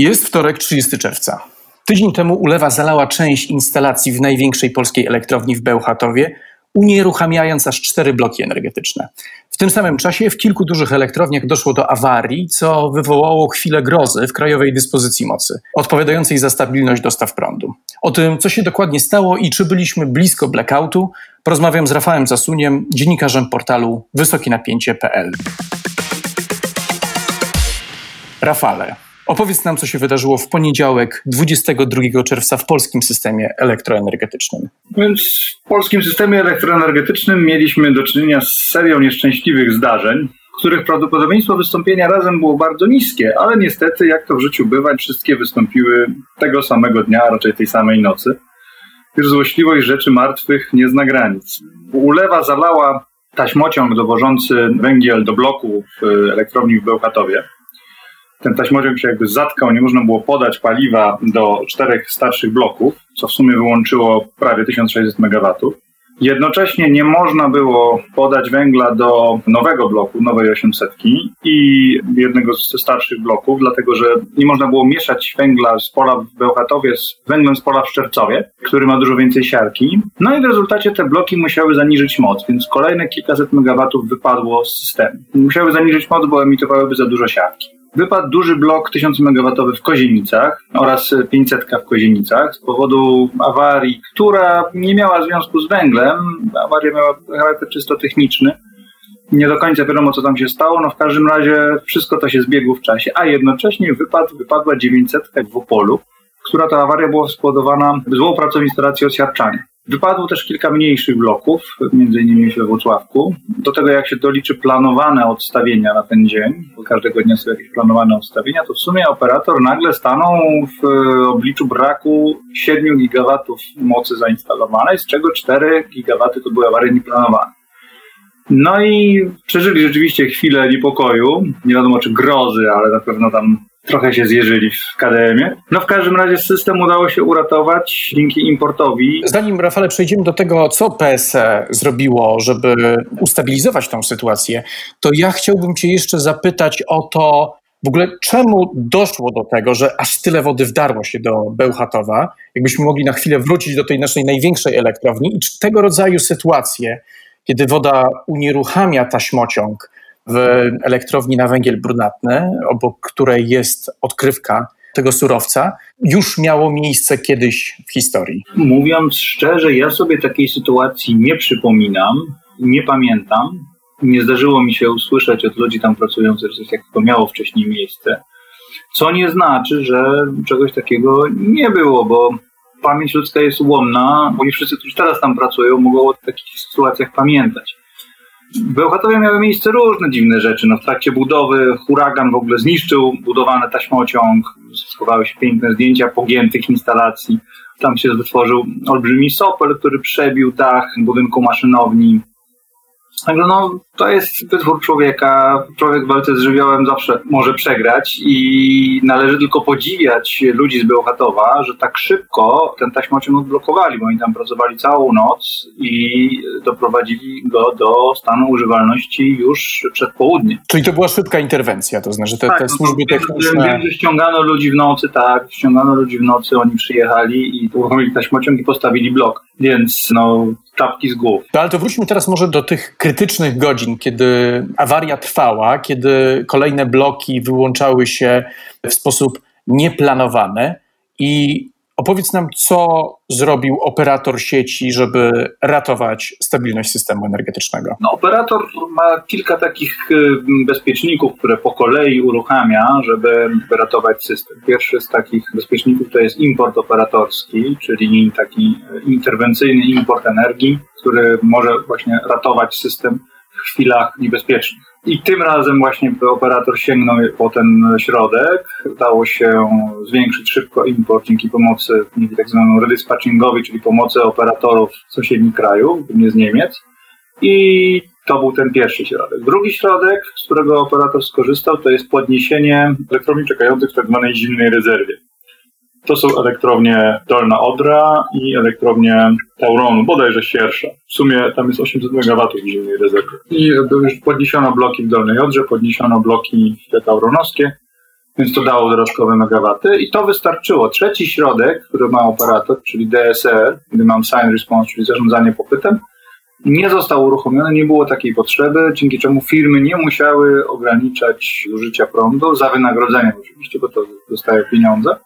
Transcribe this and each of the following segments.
Jest wtorek 30 czerwca. Tydzień temu ulewa zalała część instalacji w największej polskiej elektrowni w Bełchatowie, unieruchamiając aż cztery bloki energetyczne. W tym samym czasie w kilku dużych elektrowniach doszło do awarii, co wywołało chwilę grozy w krajowej dyspozycji mocy, odpowiadającej za stabilność dostaw prądu. O tym, co się dokładnie stało i czy byliśmy blisko blackoutu, porozmawiam z Rafałem Zasuniem, dziennikarzem portalu wysokienapięcie.pl. Rafale, Opowiedz nam, co się wydarzyło w poniedziałek 22 czerwca w polskim systemie elektroenergetycznym. Więc w polskim systemie elektroenergetycznym mieliśmy do czynienia z serią nieszczęśliwych zdarzeń, których prawdopodobieństwo wystąpienia razem było bardzo niskie, ale niestety, jak to w życiu bywa, wszystkie wystąpiły tego samego dnia, a raczej tej samej nocy. Już złośliwość rzeczy martwych nie zna granic. Ulewa zalała taśmociąg dowożący węgiel do bloku w elektrowni w Bełchatowie ten taśmociąg się jakby zatkał, nie można było podać paliwa do czterech starszych bloków, co w sumie wyłączyło prawie 1600 MW. Jednocześnie nie można było podać węgla do nowego bloku, nowej 800 i jednego ze starszych bloków, dlatego że nie można było mieszać węgla z pola w Bełchatowie z węglem z pola w Szczercowie, który ma dużo więcej siarki. No i w rezultacie te bloki musiały zaniżyć moc, więc kolejne kilkaset megawatów wypadło z systemu. Musiały zaniżyć moc, bo emitowałyby za dużo siarki. Wypadł duży blok 1000 MW w Kozienicach oraz 500 w Kozienicach z powodu awarii, która nie miała związku z węglem. Awaria miała charakter czysto techniczny. Nie do końca wiadomo, co tam się stało. No w każdym razie wszystko to się zbiegło w czasie, a jednocześnie wypadł, wypadła 900 w Opolu, która to awaria była spowodowana złą pracą instalacji osiarczania. Wypadło też kilka mniejszych bloków, między innymi we Włocławku. Do tego jak się doliczy planowane odstawienia na ten dzień, bo każdego dnia są jakieś planowane odstawienia, to w sumie operator nagle stanął w obliczu braku 7 gigawatów mocy zainstalowanej, z czego 4 gigawaty to były awarie nieplanowane. No i przeżyli rzeczywiście chwilę niepokoju, nie wiadomo czy grozy, ale na pewno tam trochę się zjeżyli w KDM-ie. No w każdym razie system udało się uratować dzięki importowi. Zanim, Rafale, przejdziemy do tego, co PSE zrobiło, żeby ustabilizować tą sytuację, to ja chciałbym cię jeszcze zapytać o to, w ogóle czemu doszło do tego, że aż tyle wody wdarło się do Bełchatowa? Jakbyśmy mogli na chwilę wrócić do tej naszej największej elektrowni i czy tego rodzaju sytuacje, kiedy woda unieruchamia taśmociąg, w elektrowni na węgiel brunatny, obok której jest odkrywka tego surowca, już miało miejsce kiedyś w historii. Mówiąc szczerze, ja sobie takiej sytuacji nie przypominam, nie pamiętam. Nie zdarzyło mi się usłyszeć od ludzi tam pracujących, że coś takiego miało wcześniej miejsce. Co nie znaczy, że czegoś takiego nie było, bo pamięć ludzka jest ułomna, bo nie wszyscy, którzy teraz tam pracują, mogą o takich sytuacjach pamiętać. W Bełchatowie miały miejsce różne dziwne rzeczy. No, w trakcie budowy huragan w ogóle zniszczył budowany taśmociąg, schowały się piękne zdjęcia pogiętych instalacji. Tam się wytworzył olbrzymi sopel, który przebił dach budynku maszynowni. Także no, to jest wytwór człowieka. Człowiek w walce z żywiołem zawsze może przegrać i należy tylko podziwiać ludzi z Bełchatowa, że tak szybko ten taśmociąg odblokowali, bo oni tam pracowali całą noc i doprowadzili go do stanu używalności już przed południem. Czyli to była szybka interwencja, to znaczy te, tak, te no służby techniczne... Wiem, że ściągano ludzi w nocy, tak, ściągano ludzi w nocy, oni przyjechali i uruchomili taśmociąg i postawili blok, więc no czapki z głów. No, ale to wróćmy teraz może do tych krytycznych godzin, kiedy awaria trwała, kiedy kolejne bloki wyłączały się w sposób nieplanowany i Opowiedz nam, co zrobił operator sieci, żeby ratować stabilność systemu energetycznego. No, operator ma kilka takich y, bezpieczników, które po kolei uruchamia, żeby ratować system. Pierwszy z takich bezpieczników to jest import operatorski, czyli taki interwencyjny import energii, który może właśnie ratować system chwilach niebezpiecznych. I tym razem właśnie operator sięgnął po ten środek. Udało się zwiększyć szybko import dzięki pomocy, tak zwanemu redispatchingowi, czyli pomocy operatorów sąsiednich krajów, głównie z Niemiec. I to był ten pierwszy środek. Drugi środek, z którego operator skorzystał, to jest podniesienie elektrowni czekających w tak zwanej zimnej rezerwie. To są elektrownie Dolna Odra i elektrownie Tauronu, bodajże Siersza. W sumie tam jest 800 MW zimnej rezerwie. I już podniesiono bloki w Dolnej Odrze, podniesiono bloki te tauronowskie, więc to dało dodatkowe megawaty i to wystarczyło. Trzeci środek, który ma operator, czyli DSR, Demand Sign Response, czyli zarządzanie popytem, nie został uruchomiony, nie było takiej potrzeby, dzięki czemu firmy nie musiały ograniczać zużycia prądu za wynagrodzeniem oczywiście, bo to dostaje pieniądze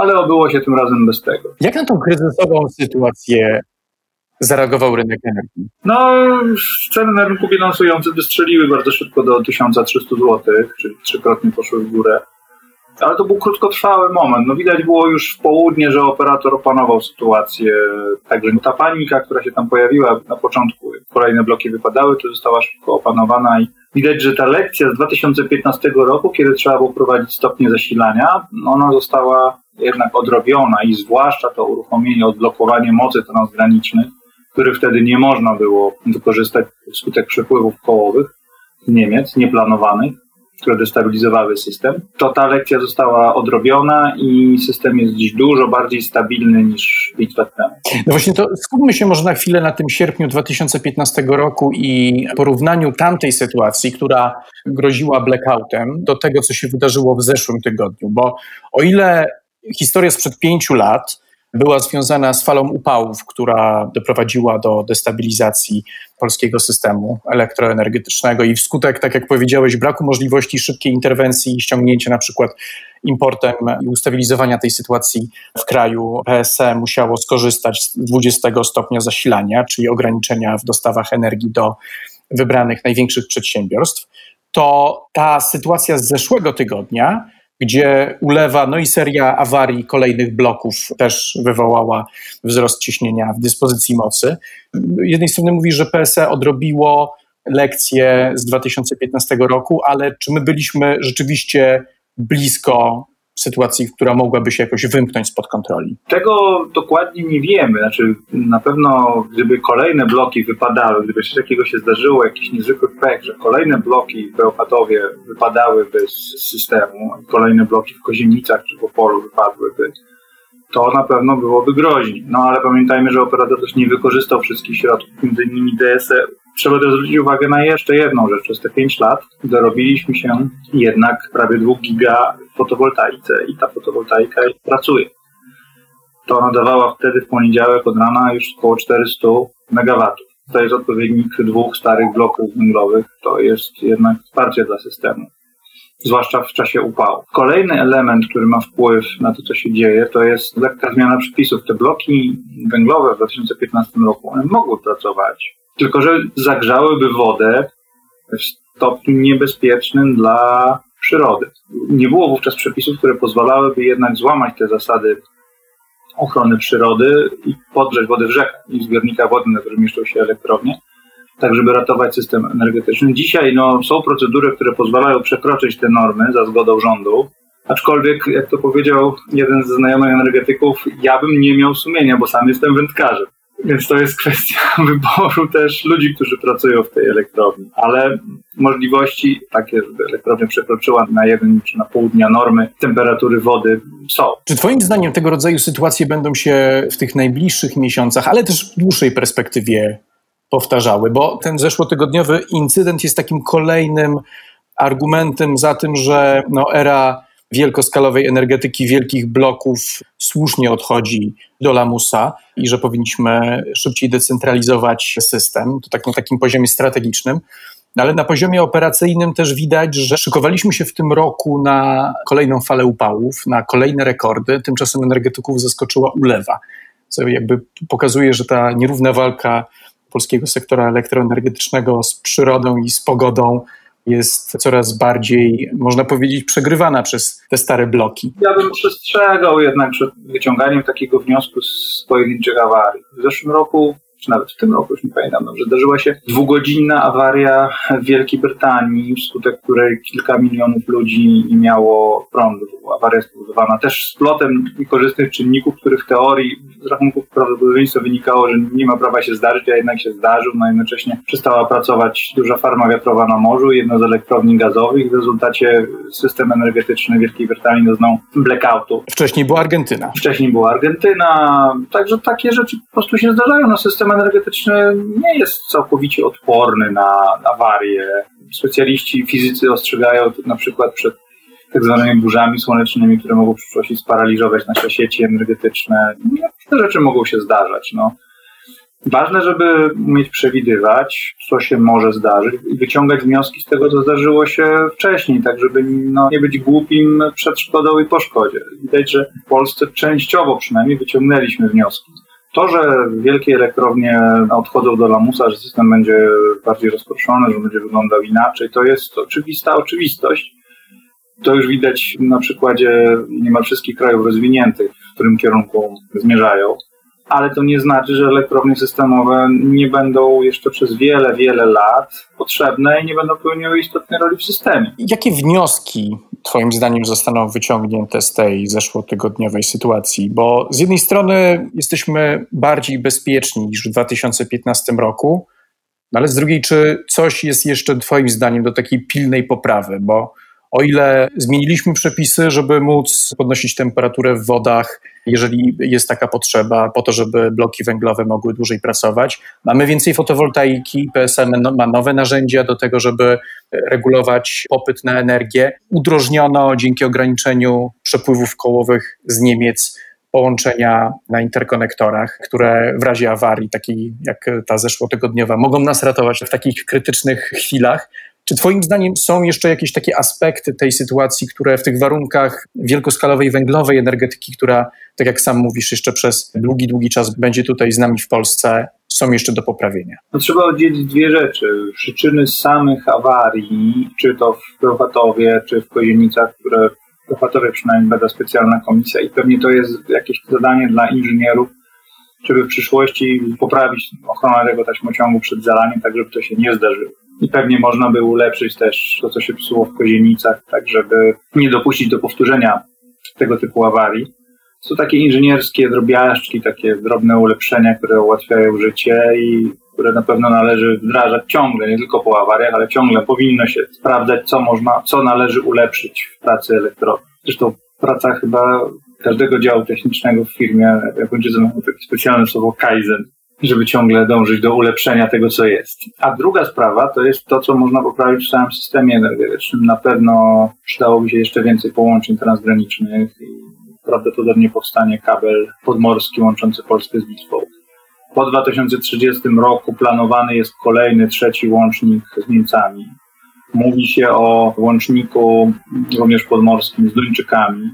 ale obyło się tym razem bez tego. Jak na tą kryzysową sytuację zareagował rynek energii? No, ceny na rynku bilansującym wystrzeliły bardzo szybko do 1300 zł, czyli trzykrotnie poszły w górę. Ale to był krótkotrwały moment. No widać było już w południe, że operator opanował sytuację. Także ta panika, która się tam pojawiła na początku, kolejne bloki wypadały, to została szybko opanowana i widać, że ta lekcja z 2015 roku, kiedy trzeba było prowadzić stopnie zasilania, ona została jednak odrobiona i zwłaszcza to uruchomienie, odblokowanie mocy transgranicznych, których wtedy nie można było wykorzystać wskutek przepływów kołowych z Niemiec, nieplanowanych, które destabilizowały system, to ta lekcja została odrobiona i system jest dziś dużo bardziej stabilny niż 5 lat temu. No właśnie to skupmy się może na chwilę na tym sierpniu 2015 roku i porównaniu tamtej sytuacji, która groziła blackoutem, do tego, co się wydarzyło w zeszłym tygodniu, bo o ile historia sprzed pięciu lat była związana z falą upałów, która doprowadziła do destabilizacji polskiego systemu elektroenergetycznego i wskutek, tak jak powiedziałeś, braku możliwości szybkiej interwencji i ściągnięcia na przykład importem i ustabilizowania tej sytuacji w kraju, PSE musiało skorzystać z 20 stopnia zasilania, czyli ograniczenia w dostawach energii do wybranych największych przedsiębiorstw, to ta sytuacja z zeszłego tygodnia gdzie ulewa, no i seria awarii kolejnych bloków też wywołała wzrost ciśnienia w dyspozycji mocy. Z jednej strony mówi, że PSE odrobiło lekcje z 2015 roku, ale czy my byliśmy rzeczywiście blisko sytuacji, która mogłaby się jakoś wymknąć spod kontroli? Tego dokładnie nie wiemy. Znaczy, na pewno, gdyby kolejne bloki wypadały, gdyby coś takiego się zdarzyło, jakiś niezwykły pech, że kolejne bloki w Beopatowie wypadałyby z systemu, kolejne bloki w Kozienicach czy w Opolu wypadłyby, to na pewno byłoby groźnie. No ale pamiętajmy, że operator też nie wykorzystał wszystkich środków, między innymi DSE. Trzeba też zwrócić uwagę na jeszcze jedną rzecz. Przez te 5 lat dorobiliśmy się jednak prawie 2 giga fotowoltaice i ta fotowoltaika pracuje. To nadawała wtedy w poniedziałek od rana już około 400 MW. To jest odpowiednik dwóch starych bloków węglowych. To jest jednak wsparcie dla systemu zwłaszcza w czasie upału. Kolejny element, który ma wpływ na to, co się dzieje, to jest lekka zmiana przepisów. Te bloki węglowe w 2015 roku, one mogły pracować, tylko że zagrzałyby wodę w stopniu niebezpiecznym dla przyrody. Nie było wówczas przepisów, które pozwalałyby jednak złamać te zasady ochrony przyrody i podgrzeć wody w rzekach i zbiornika wodnych, na którym mieszczą się elektrownie tak żeby ratować system energetyczny. Dzisiaj no, są procedury, które pozwalają przekroczyć te normy za zgodą rządu, aczkolwiek, jak to powiedział jeden ze znajomych energetyków, ja bym nie miał sumienia, bo sam jestem wędkarzem. Więc to jest kwestia wyboru też ludzi, którzy pracują w tej elektrowni. Ale możliwości takie, żeby elektrownia przekroczyła na jeden czy na pół dnia normy temperatury wody są. Czy Twoim zdaniem tego rodzaju sytuacje będą się w tych najbliższych miesiącach, ale też w dłuższej perspektywie powtarzały, bo ten zeszłotygodniowy incydent jest takim kolejnym argumentem za tym, że no, era wielkoskalowej energetyki wielkich bloków słusznie odchodzi do lamusa i że powinniśmy szybciej decentralizować system, to tak na takim poziomie strategicznym. Ale na poziomie operacyjnym też widać, że szykowaliśmy się w tym roku na kolejną falę upałów, na kolejne rekordy. Tymczasem energetyków zaskoczyła ulewa, co jakby pokazuje, że ta nierówna walka polskiego sektora elektroenergetycznego z przyrodą i z pogodą jest coraz bardziej, można powiedzieć, przegrywana przez te stare bloki. Ja bym przestrzegał jednak przed wyciąganiem takiego wniosku z pojedynczych awarii. W zeszłym roku czy nawet w tym roku, już nie pamiętam dobrze, zdarzyła się dwugodzinna awaria w Wielkiej Brytanii, wskutek której kilka milionów ludzi nie miało prądu. Awaria spowodowana też splotem niekorzystnych czynników, który w teorii z rachunków prawdopodobieństwa wynikało, że nie ma prawa się zdarzyć, a jednak się zdarzył. No jednocześnie przestała pracować duża farma wiatrowa na morzu, jedna z elektrowni gazowych. W rezultacie system energetyczny Wielkiej Brytanii doznał blackoutu. Wcześniej była Argentyna. Wcześniej była Argentyna. Także takie rzeczy po prostu się zdarzają. No, system energetyczny nie jest całkowicie odporny na awarie. Specjaliści fizycy ostrzegają na przykład przed tak zwanymi burzami słonecznymi, które mogą w przyszłości sparaliżować nasze sieci energetyczne. Te rzeczy mogą się zdarzać. No. Ważne, żeby umieć przewidywać, co się może zdarzyć i wyciągać wnioski z tego, co zdarzyło się wcześniej, tak żeby no, nie być głupim przed szkodą i po szkodzie. Widać, że w Polsce częściowo przynajmniej wyciągnęliśmy wnioski. To, że wielkie elektrownie odchodzą do lamusa, że system będzie bardziej rozproszony, że będzie wyglądał inaczej, to jest oczywista oczywistość. To już widać na przykładzie niemal wszystkich krajów rozwiniętych, w którym kierunku zmierzają ale to nie znaczy, że elektrownie systemowe nie będą jeszcze przez wiele, wiele lat potrzebne i nie będą pełniły istotnej roli w systemie. Jakie wnioski Twoim zdaniem zostaną wyciągnięte z tej zeszłotygodniowej sytuacji? Bo z jednej strony jesteśmy bardziej bezpieczni niż w 2015 roku, no ale z drugiej, czy coś jest jeszcze Twoim zdaniem do takiej pilnej poprawy? Bo o ile zmieniliśmy przepisy, żeby móc podnosić temperaturę w wodach, jeżeli jest taka potrzeba, po to, żeby bloki węglowe mogły dłużej pracować, mamy więcej fotowoltaiki, PSM ma nowe narzędzia do tego, żeby regulować popyt na energię. Udrożniono dzięki ograniczeniu przepływów kołowych z Niemiec połączenia na interkonektorach, które w razie awarii, takiej jak ta zeszłotygodniowa, mogą nas ratować w takich krytycznych chwilach. Czy Twoim zdaniem są jeszcze jakieś takie aspekty tej sytuacji, które w tych warunkach wielkoskalowej węglowej energetyki, która, tak jak sam mówisz, jeszcze przez długi, długi czas będzie tutaj z nami w Polsce, są jeszcze do poprawienia? No, trzeba oddzielić dwie rzeczy. Przyczyny samych awarii, czy to w Bełchatowie, czy w Kozienicach, które w Bełchatowie przynajmniej bada specjalna komisja i pewnie to jest jakieś zadanie dla inżynierów, żeby w przyszłości poprawić ochronę tego taśmociągu przed zalaniem, tak żeby to się nie zdarzyło. I pewnie można by ulepszyć też to, co się psuło w Kozienicach, tak żeby nie dopuścić do powtórzenia tego typu awarii. Są takie inżynierskie drobiażdżki, takie drobne ulepszenia, które ułatwiają życie i które na pewno należy wdrażać ciągle, nie tylko po awariach, ale ciągle powinno się sprawdzać, co można, co należy ulepszyć w pracy elektrowni. Zresztą praca chyba każdego działu technicznego w firmie, Japończycy mają takie specjalne słowo kaizen, żeby ciągle dążyć do ulepszenia tego, co jest. A druga sprawa to jest to, co można poprawić w całym systemie energetycznym. Na pewno przydałoby się jeszcze więcej połączeń transgranicznych i prawdopodobnie powstanie kabel podmorski łączący Polskę z Litwą. Po 2030 roku planowany jest kolejny, trzeci łącznik z Niemcami. Mówi się o łączniku również podmorskim z Duńczykami.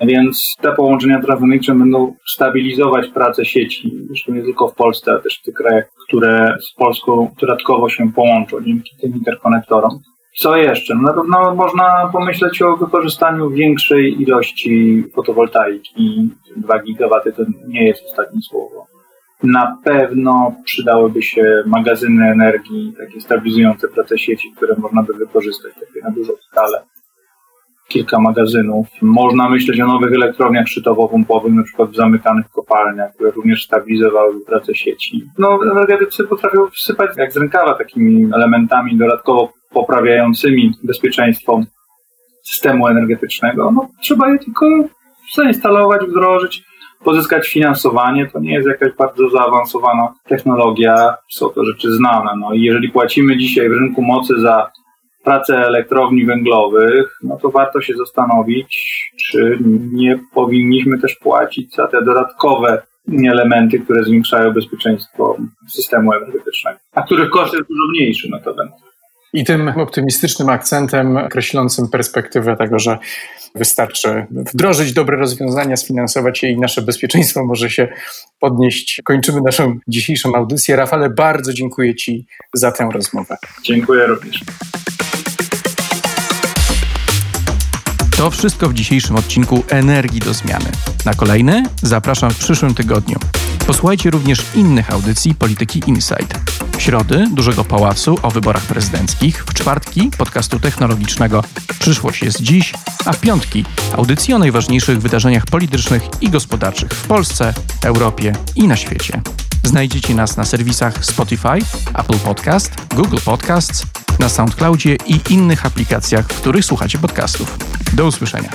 Więc te połączenia transgraniczne będą stabilizować pracę sieci, zresztą nie tylko w Polsce, ale też w tych krajach, które z Polską dodatkowo się połączą dzięki tym interkonektorom. Co jeszcze? No, na pewno można pomyśleć o wykorzystaniu większej ilości fotowoltaiki. 2 gigawaty to nie jest ostatnie słowo. Na pewno przydałyby się magazyny energii, takie stabilizujące pracę sieci, które można by wykorzystać takie na dużą skalę kilka magazynów. Można myśleć o nowych elektrowniach szczytowo-pompowych, na przykład w zamykanych kopalniach, które również stabilizowałyby pracę sieci. No, energetycy potrafią wsypać jak z rękawa takimi elementami dodatkowo poprawiającymi bezpieczeństwo systemu energetycznego. No, trzeba je tylko zainstalować, wdrożyć, pozyskać finansowanie. To nie jest jakaś bardzo zaawansowana technologia, są to rzeczy znane. No i jeżeli płacimy dzisiaj w rynku mocy za pracę elektrowni węglowych, no to warto się zastanowić, czy nie powinniśmy też płacić za te dodatkowe elementy, które zwiększają bezpieczeństwo systemu energetycznego, a których koszt jest dużo mniejszy notabene. I tym optymistycznym akcentem określącym perspektywę tego, że wystarczy wdrożyć dobre rozwiązania, sfinansować je i nasze bezpieczeństwo może się podnieść. Kończymy naszą dzisiejszą audycję. Rafale, bardzo dziękuję Ci za tę rozmowę. Dziękuję również. To wszystko w dzisiejszym odcinku Energii do Zmiany. Na kolejny zapraszam w przyszłym tygodniu. Posłuchajcie również innych audycji Polityki Insight. W środy Dużego Pałacu o wyborach prezydenckich, w czwartki podcastu technologicznego Przyszłość jest dziś, a w piątki audycji o najważniejszych wydarzeniach politycznych i gospodarczych w Polsce, Europie i na świecie. Znajdziecie nas na serwisach Spotify, Apple Podcast, Google Podcasts, na SoundCloudzie i innych aplikacjach, w których słuchacie podcastów. Do usłyszenia.